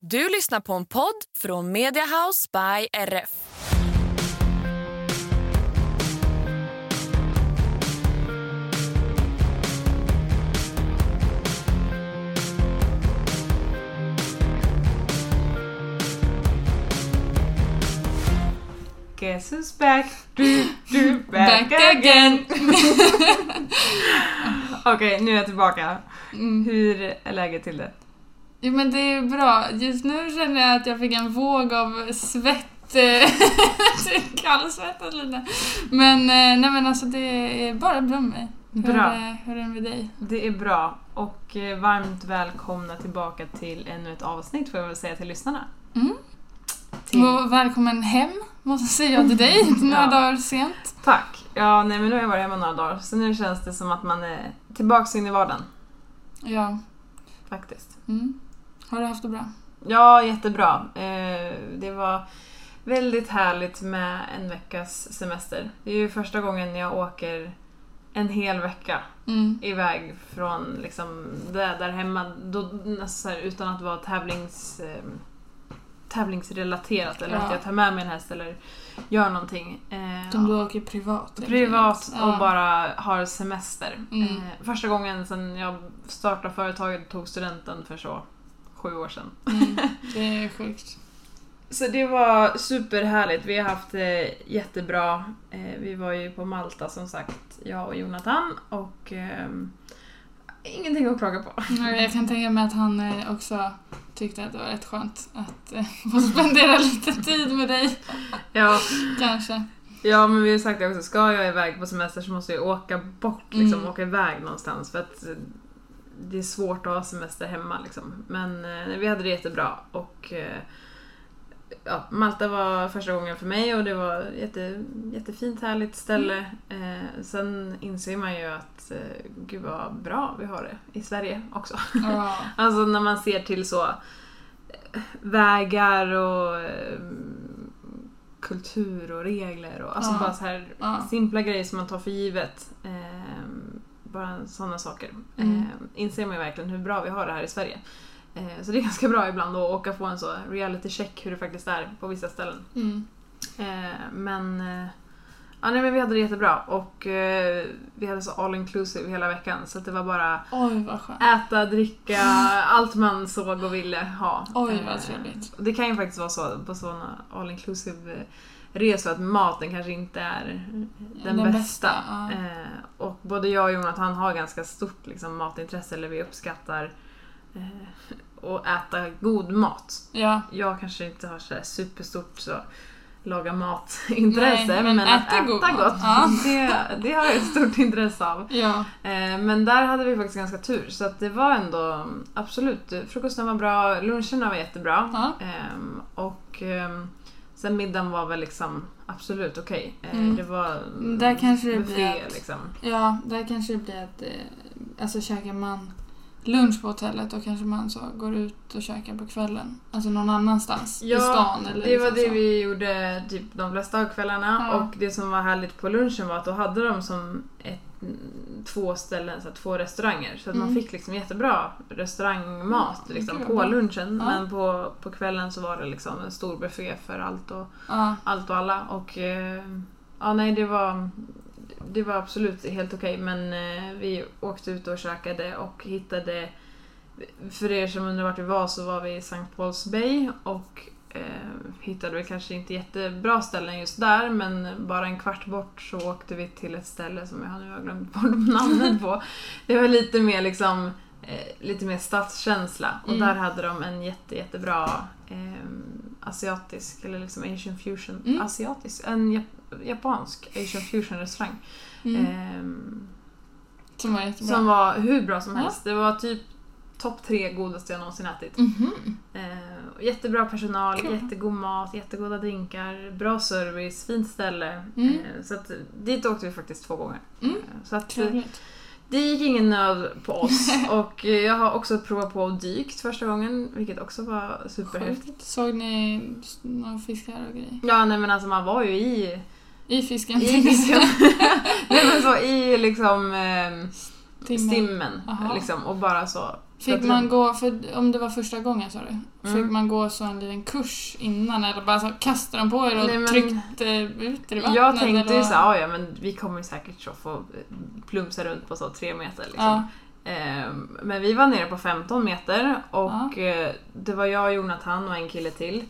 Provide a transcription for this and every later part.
Du lyssnar på en podd från Mediahouse by RF. Guess who's back? Du, du, back, again! Okej, nu är jag tillbaka. Hur är läget till det? Jo men det är bra. Just nu känner jag att jag fick en våg av svett. eh, Kallsvettas lite. Men eh, nej men alltså det är bara bra med mig. Hur, Bra. hur är det med dig? Det är bra och eh, varmt välkomna tillbaka till ännu ett avsnitt får jag väl säga till lyssnarna. Mm. Till... Välkommen hem måste jag säga till dig några Ja. dagar sent. Tack! Ja, nej men nu har jag varit hemma några dagar så nu känns det som att man är tillbaks in i vardagen Ja. faktiskt. Mm. Har du haft det bra? Ja, jättebra. Eh, det var väldigt härligt med en veckas semester. Det är ju första gången jag åker en hel vecka Mm. iväg från liksom där, där hemma då, nästan här, utan att vara tävlings, eh, tävlingsrelaterat eller Ja. att jag tar med mig en häst eller gör någonting. Eh, Som du åker privat? Privat och Ja. bara har semester. Mm. Eh, första gången sedan jag startade företaget och tog studenten för så sju år sedan. Mm. Det är sjukt. Så det var superhärligt. Vi har haft det jättebra. Eh, vi var ju på Malta som sagt, jag och Jonathan och ehm, ingenting att klaga på. Ja, Jag kan tänka mig att han eh, också tyckte att det var rätt skönt att eh, få spendera lite tid med dig, Ja, kanske. ja men vi har sagt det också, ska jag iväg på semester så måste jag åka bort, liksom, Mm. åka iväg någonstans för att eh, det är svårt att ha semester hemma liksom. Men eh, vi hade det jättebra och eh, ja, Malta var första gången för mig och det var jätte, jättefint härligt ställe. Eh, sen inser man ju att eh, gud vad bra vi har det i Sverige också. Ja. Alltså när man ser till så eh, vägar och eh, kultur och regler och alltså Ja. bara så här simpla grejer som man tar för givet. Bara sådana saker. Mm. Eh, inser man ju verkligen hur bra vi har det här i Sverige. Eh, så det är ganska bra ibland att åka på en så reality check hur det faktiskt är på vissa ställen. Mm. Eh, men, eh, ja, nej, men vi hade det jättebra och eh, vi hade så all inclusive hela veckan så det var bara Oj, vad skönt. äta, dricka, allt man såg och ville ha. Oj, vad Eh, trevligt. Det kan ju faktiskt vara så på sådana all inclusive eh, resor att maten kanske inte är den, Den bästa. bästa, ja. Eh, och både jag och Jonathan har ganska stort liksom, matintresse, eller vi uppskattar eh, att äta god mat. Ja. Jag kanske inte har så superstort så laga matintresse, Nej, men, men att äta äta gott. Ja. det, det har jag ett stort intresse av. Ja. Eh, Men där hade vi faktiskt ganska tur så att det var ändå absolut, frukosten var bra, luncherna var jättebra Ja. Ehm, och ehm, sen middagen var väl liksom absolut okej. Eh, Mm. Det var Där kanske det buffé blir att- liksom. Ja, där kanske det blir att... Eh, alltså käkar man lunch på hotellet då kanske man så går ut och käkar på kvällen. Alltså någon annanstans i stan eller det var liksom det så. vi gjorde typ de flesta av kvällarna Ja. och det som var härligt på lunchen var att då hade de som ett, två ställen, så två restauranger. Så att man Mm. fick liksom jättebra restaurangmat Ja, liksom, på lunchen. Ja. Men på, på kvällen så var det liksom en stor buffé för allt och, Ja. allt och alla. Och eh, ja, nej det var det var absolut helt okej men eh, vi åkte ut och käkade och hittade för er som undrar vart vi var så var vi i St. Paul's Bay och eh, hittade väl kanske inte jättebra ställen just där men bara en kvart bort så åkte vi till ett ställe som jag nu har glömt bort namnet på. Det var lite mer liksom eh, lite mer stadskänsla och Mm. där hade de en jätte, jättebra eh, asiatisk, eller liksom asian fusion, Mm. asiatisk, en japansk asian fusion restaurang. Mm. Ehm, Som var jättebra. som var hur bra som Ja. helst. Det var typ topp tre godaste jag någonsin ätit. Mhm. Eh, jättebra personal, Kul. jättegod mat, jättegoda drinkar, bra service, fint ställe. Mm. Eh, så att, dit åkte vi faktiskt två gånger. Mm. Eh, så att, Trevligt. det gick ingen nöd på oss. och eh, jag har också provat på dykt första gången, vilket också var superhäftigt. Såg ni några fiskar och grejer? Ja, nej men alltså man var ju i, I fisken? i fisken. nej men så i liksom eh, Timmen. stimmen. Aha. Liksom, och bara så. Fick man gå, för om det var första gången sa du, Mm. fick man gå så en liten kurs innan eller bara så kastade de på er och Nej, men- tryckte ut er i vattnet? Jag tänkte ju såhär, vad? "Ah, ja men vi kommer säkert så få plumsa runt på så tre meter liksom. Ja. Ehm, Men vi var nere på 15 meter och eh, det var jag, Jonathan och en kille till.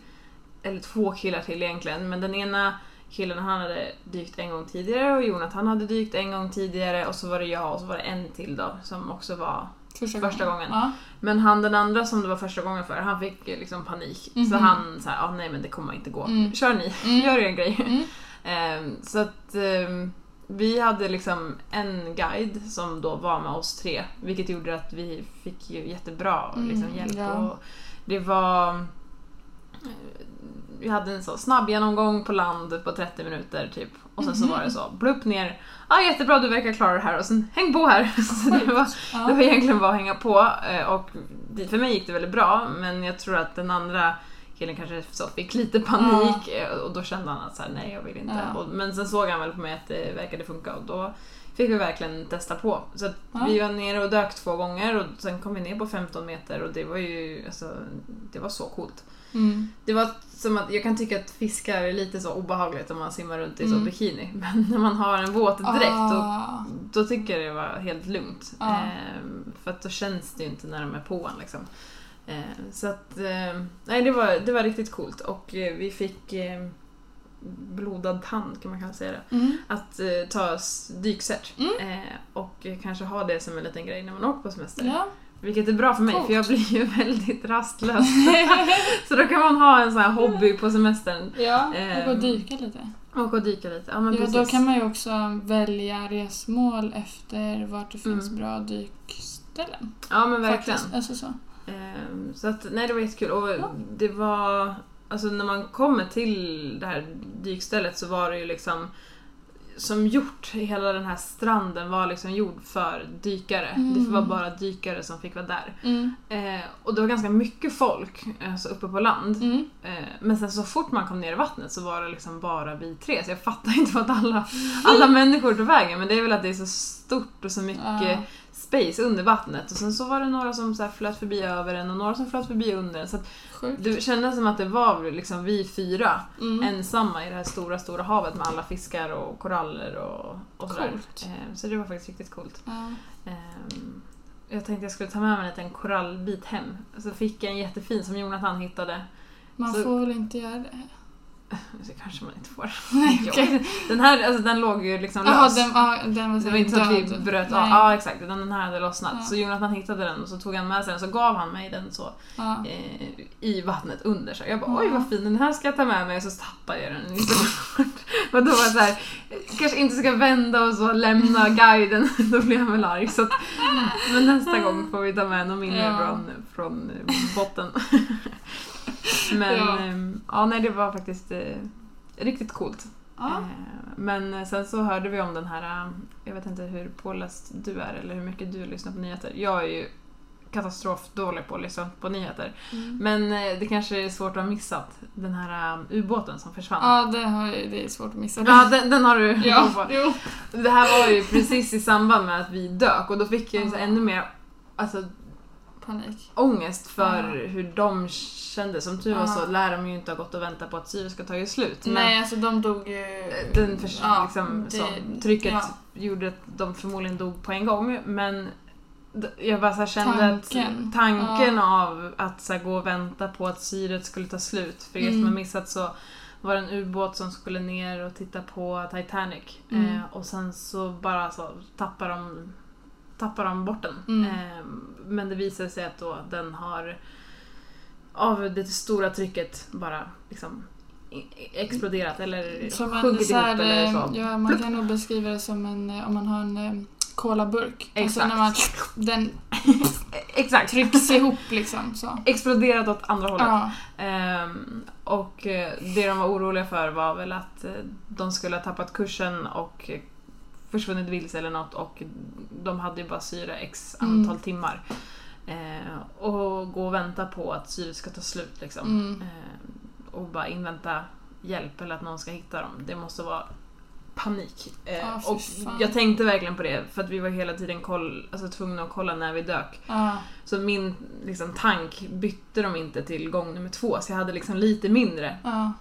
Eller två killar till egentligen, men den ena killen han hade dykt en gång tidigare och Jonathan hade dykt en gång tidigare och så var det jag och så var det en till då som också var Första, Första gången. Ja. Men han den andra som det var första gången för, han fick liksom panik. Så Mhm. han sa, ah, nej men det kommer inte gå. Mm. Kör ni, Mm. gör er grej. Mm. Ehm, så att ehm, vi hade liksom en guide som då var med oss tre, vilket gjorde att vi fick ju jättebra Mm, liksom, hjälp. ja. Och det var... Vi hade en så snabb genomgång på land på 30 minuter typ. Och sen så Mhm. var det så, blupp ner. ah, jättebra du verkar klara det här och sen häng på här. Så det, var, det var egentligen bara att hänga på eh, och för mig gick det väldigt bra men jag tror att den andra killen kanske så fick lite panik eh, och då kände han att så här, nej jag vill inte. Ja. Men sen såg han väl på mig att det verkade funka och då fick vi verkligen testa på. Så Ja. vi var nere och dök två gånger och sen kom vi ner på 15 meter och det var ju alltså, det var så coolt. Mm. Det var som att, jag kan tycka att fiskar är lite så obehagligt om man simmar runt i så Mm. bikini. Men när man har en våtdräkt då, Ah. då tycker jag det var helt lugnt. Ja. Ehm, för att då känns det ju inte när de är på en liksom. Ehm, så att, ehm, nej det var, det var riktigt coolt och eh, vi fick eh, blodad tand kan man kanske säga det. Mm. Att eh, ta dykcert Mm. eh, och eh, kanske ha det som en liten grej när man åker på semester. Ja. Vilket är bra för mig Coolt. för jag blir ju väldigt rastlös. så då kan man ha en sån här hobby på semestern. ja, och gå och Ehm, dyka lite. Åka och dyka lite. Ja men Ja, precis. då kan man ju också välja resmål efter vart det finns Mm. bra dykställen. Ja men verkligen. Faktiskt. Alltså så. Ehm, så att, nej det var jättekul. Och Ja. det var, alltså när man kommer till det här dykstället så var det ju liksom som gjort, hela den här stranden var liksom gjord för dykare. Mm. Det var bara dykare som fick vara där. Mm. Eh, och det var ganska mycket folk alltså uppe på land. Mm. Eh, men sen så fort man kom ner i vattnet så var det liksom bara vi tre. Så jag fattar inte vart alla, alla människor tog vägen. Men det är väl att det är så stort och så mycket space under vattnet. Och sen så var det några som så flöt förbi över en och några som flöt förbi under en. Så att Sjukt. det kändes som att det var liksom vi fyra Mm. ensamma i det här stora, stora havet med alla fiskar och koraller och, och sådär. Eh, så det var faktiskt riktigt coolt. Ja. Ehm, jag tänkte jag skulle ta med mig en liten korallbit hem. Så fick jag en jättefin som Jonathan hittade. Man Så- får väl inte göra det? Det kanske man inte får. Nej, okej. Den här alltså, den låg ju liksom lös. den, ja, den var det var inte så att vi bröt av. Ja exakt, utan den här hade lossnat. Ja. Så Jonathan hittade den och så tog han med sig den så gav han mig den så Ja. eh, i vattnet under. Så jag bara Ja. oj vad fin, den här ska jag ta med mig och så tappade jag den. Liksom. och då var jag så här, kanske inte ska vända och så lämna guiden. då blir han väl arg. Så att, men nästa gång får vi ta med något mindre från, från botten. Men Ja. ehm, ja, nej det var faktiskt eh, riktigt coolt. Ja. Eh, Men sen så hörde vi om den här, eh, jag vet inte hur påläst du är eller hur mycket du lyssnar på nyheter. Jag är ju katastrofdålig på att lyssna på nyheter. Mm. Men eh, det kanske är svårt att ha missat den här eh, ubåten som försvann. Ja, det, har, jag- det är svårt att missa. Ja, den, den har du ja. på. jo. Det här var ju precis i samband med att vi dök och då fick jag ju Ja. ännu mer alltså, Panik. ångest för Ja. hur de kände. Som tur var Ja. så lär de ju inte ha gått och väntat på att syret ska ta slut. Nej, alltså de dog ju... den förs- Ja, liksom, det- så, trycket ja. gjorde att de förmodligen dog på en gång. Men jag bara så kände Tanken. att tanken av att så gå och vänta på att syret skulle ta slut. För er som Mm. har missat så var det en ubåt som skulle ner och titta på Titanic. Mm. Eh, och sen så bara så tappar de, tappar de bort den. Mm. Eh, men det visade sig att då den har av det stora trycket bara liksom i- exploderat eller Som sjunkit ihop eller så. ja, man kan nog beskriva det som en, om man har en eh, colabburk. Alltså Exakt. när man, den Exakt. trycks ihop liksom. Så. Exploderat åt andra hållet. Ja. Ehm, och eh, det de var oroliga för var väl att eh, de skulle ha tappat kursen och försvunnit vilse eller något och de hade ju bara syre x antal Mm. timmar. Eh, och gå och vänta på att syret ska ta slut liksom. Mm. Eh, och bara invänta hjälp eller att någon ska hitta dem. Det måste vara panik. Eh, fy och jag tänkte verkligen på det för att vi var hela tiden koll, alltså, tvungna att kolla när vi dök. Ja. Så min liksom, tank bytte de inte till gång nummer två så jag hade liksom lite mindre Ja.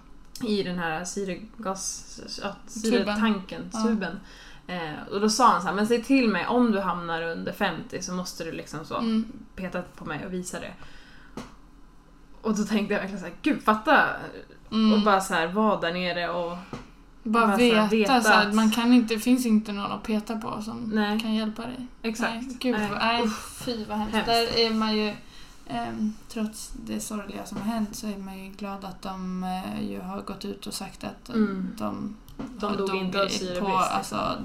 i den här syregas... Ja, Tuben. syretanken, Ja. tuben. Eh, och då sa han så här, men säg till mig om du hamnar under 50 så måste du liksom så Mm. peta på mig och visa det. Och då tänkte jag verkligen så här, gud fatta! Mm. Och bara så här, vara där nere och... Bara bara så veta, veta så här, att- man kan inte, det finns inte någon att peta på som Nej. kan hjälpa dig. Exakt. Nej, gud, Nej. nej. Fy vad hemskt. Hemskt. Där är man ju, trots det sorgliga som har hänt så är man ju glad att de eh, ju har gått ut och sagt att eh, Mm. de, De dog inte syrebrist. på liksom. alltså,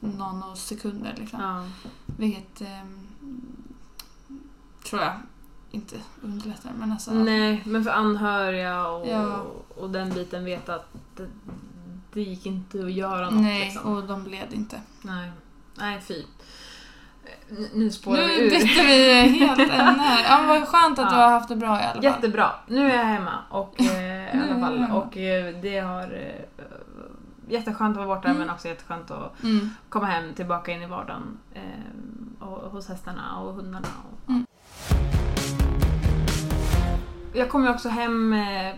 nanosekunder. Liksom. Ja. Vilket ehm, tror jag inte underlättar. Men alltså, Nej, men för anhöriga och, Ja. och den biten vet att det, det gick inte att göra något nej liksom. och de led inte. Nej, nej fy. Nu spårar vi Nu ur. bytte vi helt ämne här. Ja, vad skönt att du Ja. har haft det bra i alla fall. Jättebra. Nu är jag hemma och, eh, i Nu alla fall. Och eh, det har eh, jätteskönt att vara borta Mm. men också jätteskönt att Mm. komma hem tillbaka in i vardagen. Eh, och, hos hästarna och hundarna. Och, Mm. Jag kom ju också hem eh,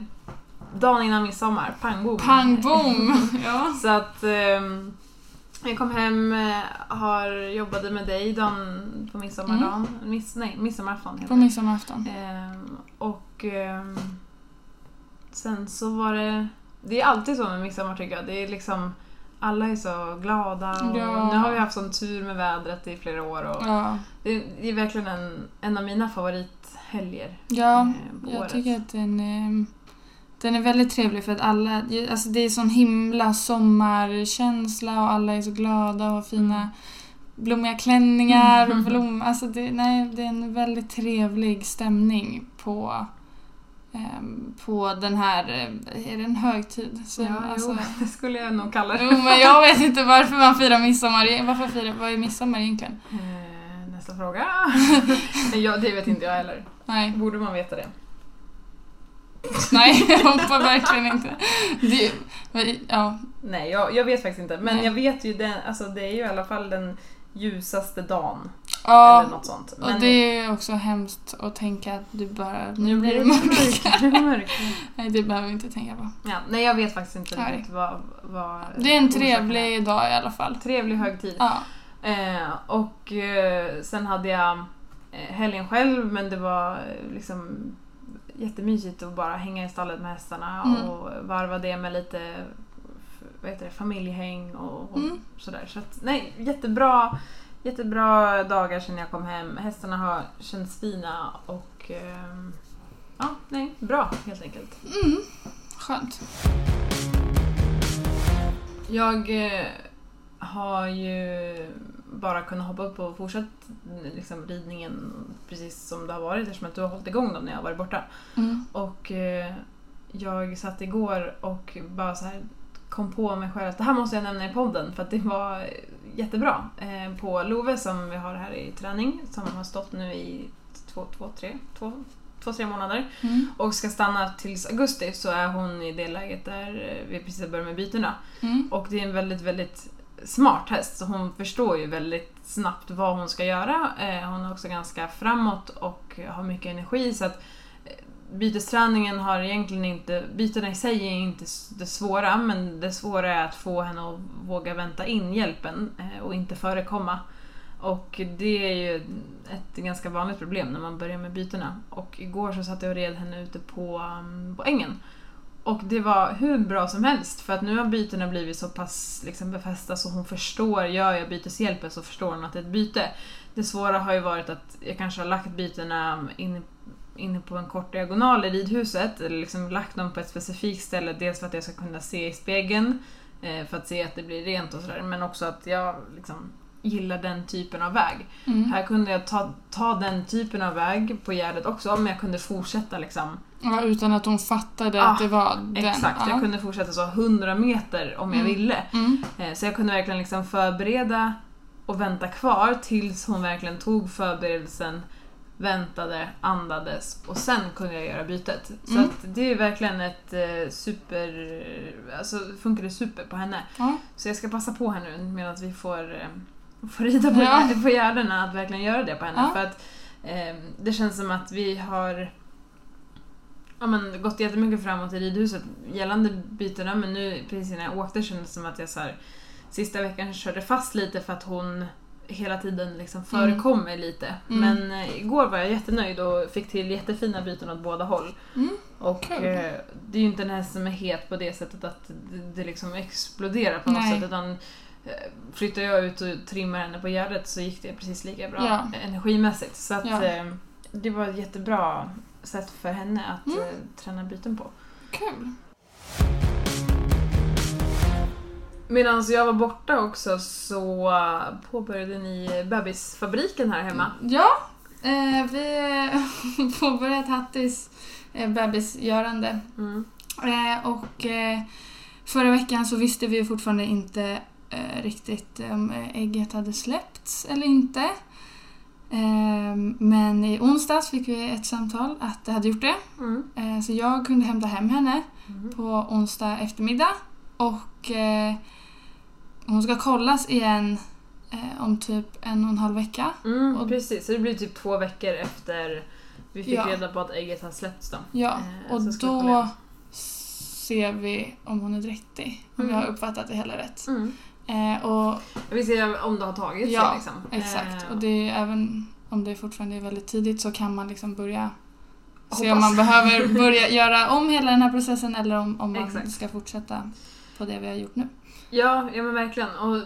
dagen innan midsommar. Pang bom. Pang bom! Ja. Så att ehm, jag kom hem, eh, har jobbade med dig dagen på midsommardagen. Miss, nej, midsommarafton heter På midsommarafton. Ehm, och ehm, sen så var det... Det är alltid så med midsommar tycker jag. Det är liksom... Alla är så glada och Ja. nu har vi haft sån tur med vädret i flera år. Och Ja, det, det är verkligen en, en av mina favorithelger ja eh, på jag året. tycker att den är, den är väldigt trevlig för att alla, alltså det är sån himla sommarkänsla och alla är så glada och fina blommiga klänningar och blom, alltså det, nej, det är en väldigt trevlig stämning på ehm, på den här, eh, är det en högtid? Så, Ja, alltså, jo, det skulle jag nog kalla det. Jo, men jag vet inte varför man firar midsommar. Varför firar, vad är midsommar egentligen? Eh, nästa fråga. ja, det vet inte jag heller. Nej, Borde man veta det? Nej, jag hoppar verkligen inte. Det, ja, Nej, jag, jag vet faktiskt inte. Men Nej. jag vet ju den, alltså det är ju i alla fall den ljusaste dagen. ja Eller något sånt. och Men det är också hemskt att tänka att du bara, nu blir det det mörkt. Nej, det behöver vi inte tänka på. Ja, nej, jag vet faktiskt inte Nej. vad, vad Det är en orsaken är. trevlig dag i alla fall. Trevlig högtid. Ja, Eh, och eh, sen hade jag eh, helgen själv men det var eh, liksom jättemysigt att bara hänga i stallet med hästarna Mm. och varva det med lite vad heter det, familjehäng och, och Mm. sådär. Så att, nej, jättebra, jättebra dagar sen jag kom hem. Hästarna har känts fina och ehm, ja, nej, bra helt enkelt. mm, skönt. Jag eh, har ju bara kunnat hoppa upp och fortsätta liksom, ridningen precis som det har varit eftersom att du har hållit igång dem när jag har varit borta. Mm. Och eh, jag satt igår och bara så här kom på mig själv att det här måste jag nämna i podden för att det var jättebra. Eh, på Love som vi har här i träning som har stått nu i två, två, tre, två, två, tre månader Mm. och ska stanna tills augusti så är hon i det läget där vi precis har börjat med bytena. Mm. Och det är en väldigt, väldigt smart häst så hon förstår ju väldigt snabbt vad hon ska göra. Eh, hon är också ganska framåt och har mycket energi så att eh, bytesträningen har egentligen inte, bytena i sig är inte det svåra men det svåra är att få henne att våga vänta in hjälpen eh, och inte förekomma. Och det är ju ett ganska vanligt problem när man börjar med bytena. Och igår så satt jag och red henne ute på, mm, på ängen. Och det var hur bra som helst för att nu har bytena blivit så pass liksom, befästa så hon förstår, gör jag byteshjälpen så förstår hon att det är ett byte. Det svåra har ju varit att jag kanske har lagt bytena in, inne på en kort diagonal i ridhuset eller liksom lagt dem på ett specifikt ställe. Dels för att jag ska kunna se i spegeln eh, för att se att det blir rent och sådär men också att jag liksom gillar den typen av väg. Mm. Här kunde jag ta, ta den typen av väg på Gärdet också men jag kunde fortsätta liksom. Ja, utan att hon fattade Ah, att det var den. Exakt, ja. jag kunde fortsätta så 100 meter om jag Mm. ville. Mm. Eh, Så jag kunde verkligen liksom förbereda och vänta kvar tills hon verkligen tog förberedelsen, väntade, andades och sen kunde jag göra bytet. Så Mm. att det är verkligen ett eh, super... Alltså det funkade super på henne. Så jag ska passa på här nu medan vi får, får rida på, Ja. på gärdena att verkligen göra det på henne. Ja. För att eh, det känns som att vi har ja, men, gått jättemycket framåt i ridhuset gällande bytena men nu precis innan jag åkte kändes det som att jag så här, sista veckan körde fast lite för att hon hela tiden liksom förekom mig lite. Mm. Men eh, igår var jag jättenöjd och fick till jättefina byten åt båda håll. Mm. Och eh, det är ju inte en häst som är het på det sättet att det, det liksom exploderar på något Nej. sätt utan eh, flyttar jag ut och trimmar henne på gärdet så gick det precis lika bra Ja. energimässigt. Så att Ja. eh, det var ett jättebra sätt för henne att Mm. eh, träna byten på. Kul. Medan jag var borta också så eh, påbörjade ni bebisfabriken här hemma. Ja, eh, vi har påbörjat Hattis eh, bebisgörande. Mm. Eh, och eh, förra veckan så visste vi fortfarande inte eh, riktigt om eh, ägget hade släppts eller inte. Eh, men i onsdags fick vi ett samtal att det hade gjort det. Mm. Eh, så jag kunde hämta hem henne Mm. på onsdag eftermiddag. Och eh, hon ska kollas igen eh, om typ en och en halv vecka. Mm, Och- precis, så det blir typ två veckor efter vi fick Ja. reda på att ägget har släppts då. Ja, Eh, och då ser vi om hon är dräktig. Om Mm. jag har uppfattat det hela rätt. Eh, och Jag vill se om det har tagit Ja, sig liksom. exakt. Eh, Och det är även om det fortfarande är väldigt tidigt så kan man liksom börja se Hoppas. om man behöver börja göra om hela den här processen eller om, om man Exakt. ska fortsätta på det vi har gjort nu. Ja, ja men verkligen. Och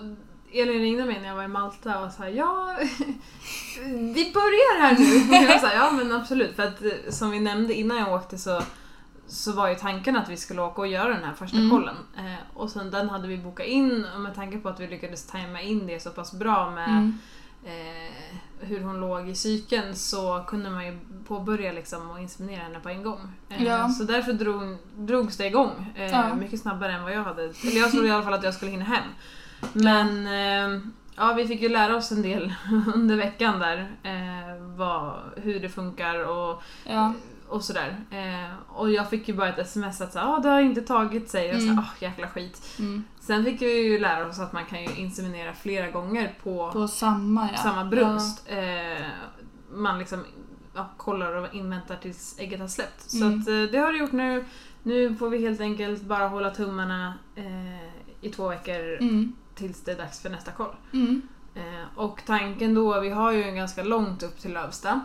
Elin ringde mig när jag var i Malta och sa ja, vi börjar här nu. Och jag sa ja men absolut. För att eh, som vi nämnde innan jag åkte så, så var ju tanken att vi skulle åka och göra den här första Mm. kollen. Eh, och sen den hade vi bokat in och med tanke på att vi lyckades tajma in det så pass bra med Mm. eh, hur hon låg i cykeln så kunde man ju påbörja liksom och inseminera henne på en gång. Eh, Ja. Så därför drog, drogs det igång eh, Ja. mycket snabbare än vad jag hade. Eller jag trodde i alla fall att jag skulle hinna hem. Men eh, ja, vi fick ju lära oss en del under veckan där. Eh, vad, hur det funkar och, Ja. Och sådär. Eh, och jag fick ju bara ett sms att ah, det har inte tagit sig. Och så, Mm. ah, jäkla skit. Mm. Sen fick vi ju lära oss att man kan ju inseminera flera gånger på På samma ja. samma brunst. Eh, man liksom ja, kollar och inväntar tills ägget har släppt. Så Mm. att, eh, det har det gjort nu. Nu får vi helt enkelt bara hålla tummarna eh, i två veckor Ja. Mm. tills det är dags för nästa koll. Mm. Eh, och tanken då, vi har ju en ganska långt upp till Lövsta.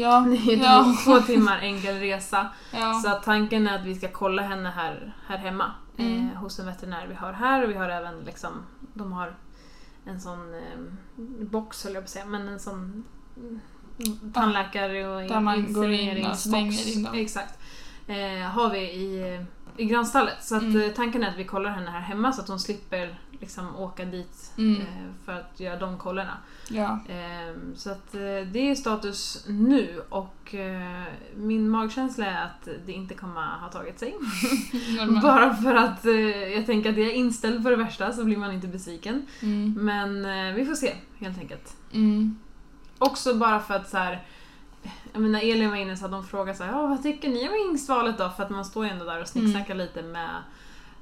Ja. Det är ja. två, två timmar enkel resa. ja. Så tanken är att vi ska kolla henne här, här hemma. Mm. Eh, hos en veterinär vi har här och vi har även liksom, de har en sån eh, box höll jag på att säga, men en sån mm, tandläkare och Där man går in och stänger in dem. Exakt. Eh, har vi i, i grannstallet. Så att, Mm. eh, tanken är att vi kollar henne här hemma så att hon slipper liksom, åka dit Mm. eh, för att göra de kollarna. ja. Ehm, Så att eh, det är status nu och eh, min magkänsla är att det inte kommer ha tagit sig. Bara för att jag tänker att jag är inställd på det värsta så blir man inte besviken. Mm. Men vi får se helt enkelt. Mm. Också bara för att så här. Jag menar Elin var inne så att de frågade så här, vad tycker ni om hingstvalet då? För att man står ju ändå där och snicksnackar lite med,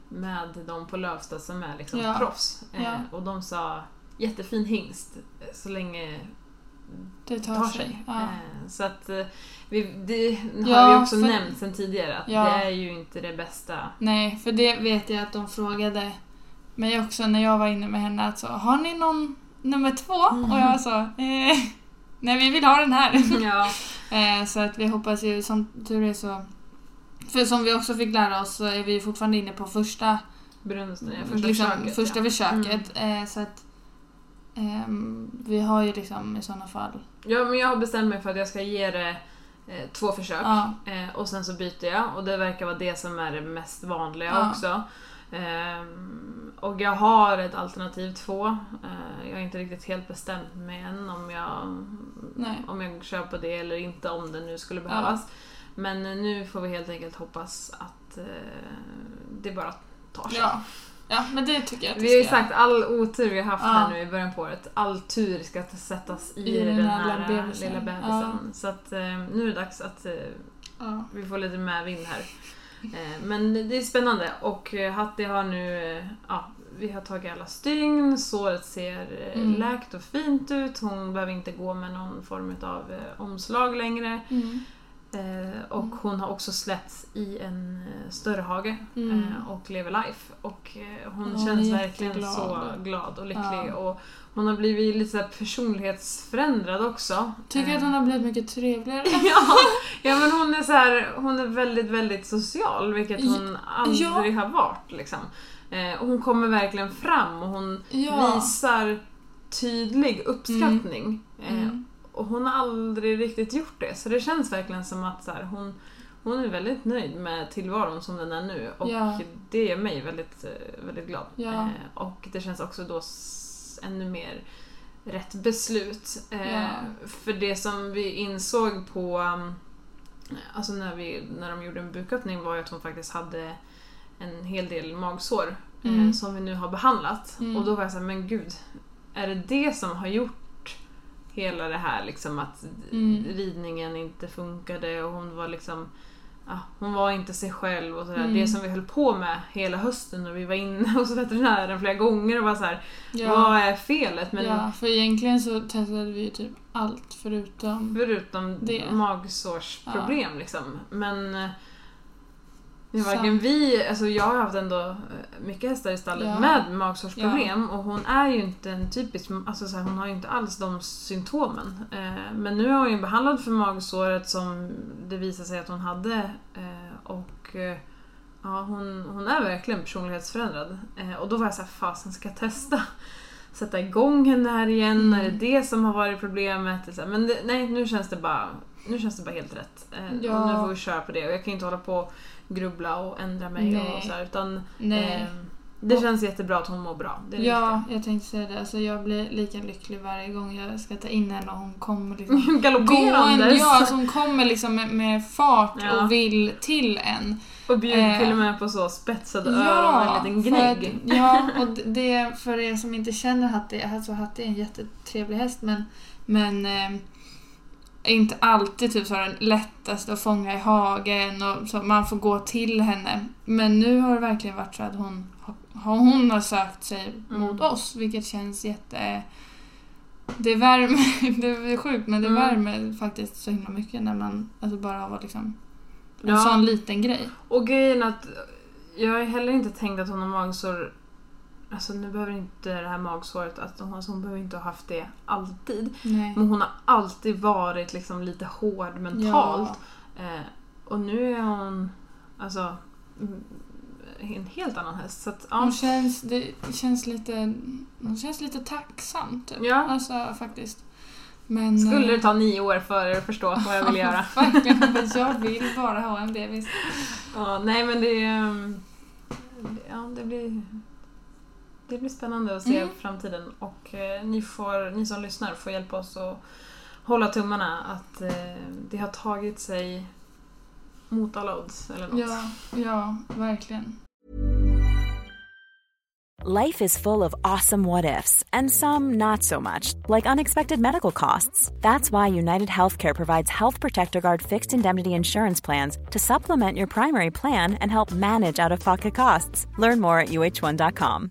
med de på Lövsta som är liksom Ja. proffs. Eh, Ja. och de sa jättefin hingst eh, så länge Det tar, tar sig. sig. Ja. Eh, Så att eh, vi, det har vi också för- nämnt sen tidigare att det är ju inte det bästa. Nej, för det vet jag att de frågade mig också när jag var inne med henne. Att så, har ni någon nummer två? Mm. Och jag sa, eh, nej vi vill ha den här. Ja. eh, så att vi hoppas ju, som tur är så... För som vi också fick lära oss så är vi fortfarande inne på första, Brunsten, ja, första liksom, försöket. första ja. försöket. Eh, så att ehm, vi har ju liksom i sådana fall... ja, men jag har bestämt mig för att jag ska ge det eh, två försök. Ja. Eh, och sen så byter jag och det verkar vara det som är det mest vanliga Ja. också. Ehm, och jag har ett alternativ två. Jag är inte riktigt helt bestämt mig än om jag, Nej. om jag kör på det eller inte om det nu skulle behövas. Men eh, nu får vi helt enkelt hoppas att eh, det bara tar sig. Ja. ja, men det tycker jag att Vi har ju sagt all otur vi har haft Ja. här nu i början på året. All tur ska sättas i, I den, den här lilla bebisen. lilla bebisen. Så att eh, nu är det dags att eh, Ja. vi får lite medvind här. Eh, men det är spännande och eh, Hatti har nu, eh, ja, vi har tagit alla stygn, såret ser eh, Mm. läkt och fint ut, hon behöver inte gå med någon form av eh, omslag längre. Mm. Eh, och Mm. hon har också släppts i en eh, större hage Mm. eh, och lever life. Och hon Hon känns verkligen så glad och lycklig. Ja. Och hon har blivit lite så personlighetsförändrad också. Tycker att hon har blivit mycket trevligare. ja, ja, men hon är så här, hon är väldigt, väldigt social, vilket hon aldrig Ja. har varit. Liksom. Och hon kommer verkligen fram och hon Ja. visar tydlig uppskattning. Eh, Mm. Och hon har aldrig riktigt gjort det, så det känns verkligen som att så här, hon, hon är väldigt nöjd med tillvaron som den är nu. Och Ja. det gör mig väldigt, eh, väldigt glad. Ja. Eh, och det känns också då ännu mer rätt beslut. Eh, Ja. För det som vi insåg på, um, alltså när, vi, när de gjorde en buköppning var ju att hon faktiskt hade en hel del magsår eh, Mm. som vi nu har behandlat. Mm. Och då var jag såhär, men gud, är det det som har gjort hela det här liksom att Mm. ridningen inte funkade och hon var liksom Ja, hon var inte sig själv och sådär. Mm. Det som vi höll på med hela hösten och vi var inne hos veterinären flera gånger och var så här, Ja. vad är felet? Men ja, för egentligen så testade vi ju typ allt förutom... förutom Det. magsårsproblem liksom. Men Så- varken vi, alltså jag har haft ändå eh, mycket hästar i stallet Ja. med magsårsproblem och hon är ju inte en typisk, alltså så här, hon har ju inte alls de symptomen. Eh, men nu är hon ju behandlad för magsåret som det visade sig att hon hade eh, och eh, ja, hon, hon är verkligen personlighetsförändrad. Eh, och då var jag såhär, fasen ska jag testa? Sätta igång henne här igen? Mm. Är det det som har varit problemet? Men det, nej, nu känns det bara nu känns det bara helt rätt. Eh, Ja. Och nu får vi köra på det. Och jag kan inte hålla på och grubbla och ändra mig Nej. och så här, utan Nej. eh, det Och- känns jättebra att hon mår bra. Ja, jag tänkte säga det. Alltså jag blir lika lycklig varje gång jag ska ta in henne och hon kommer liksom. Galopperandes! Ja, alltså hon kommer liksom med, med fart Ja. och vill till en. och bjuder eh, till och med på så spetsade öron och en liten gnägg. att- ja, och det för er som inte känner Hatti, alltså Hatti är en jättetrevlig häst men, men eh, är inte alltid typ så den lättaste att fånga i hagen och så man får gå till henne. Men nu har det verkligen varit så att hon har, hon har sökt sig Mm. mot oss vilket känns jätte... Det värmer, det är sjukt men det Mm. värmer faktiskt så himla mycket när man alltså bara har liksom en Ja. sån liten grej. Och grejen att jag har heller inte tänkt att hon har magsår Alltså nu behöver inte det här magsåret, att hon, alltså hon behöver inte ha haft det alltid. Nej. Men hon har alltid varit liksom lite hård mentalt. Eh, och nu är hon alltså mm, en helt annan häst. Så att, ja. Hon känns, det känns lite, hon känns lite tacksam typ. Ja. Alltså faktiskt. Men, Skulle eh, det ta nio år för er att förstå vad jag vill göra? Verkligen, jag vill bara ha en bebis. ja, nej men det, ehm, ja, det blir det blir spännande att se Mm. framtiden och eh, ni, får, ni som lyssnar får hjälpa oss att hålla tummarna att eh, det har tagit sig mot alla odds eller något. Ja, ja, verkligen. Life is full of awesome what ifs, and some not so much, like unexpected medical costs. That's why United Healthcare provides Health Protector Guard fixed indemnity insurance plans to supplement your primary plan and help manage out of pocket costs. Learn more at uh1.com.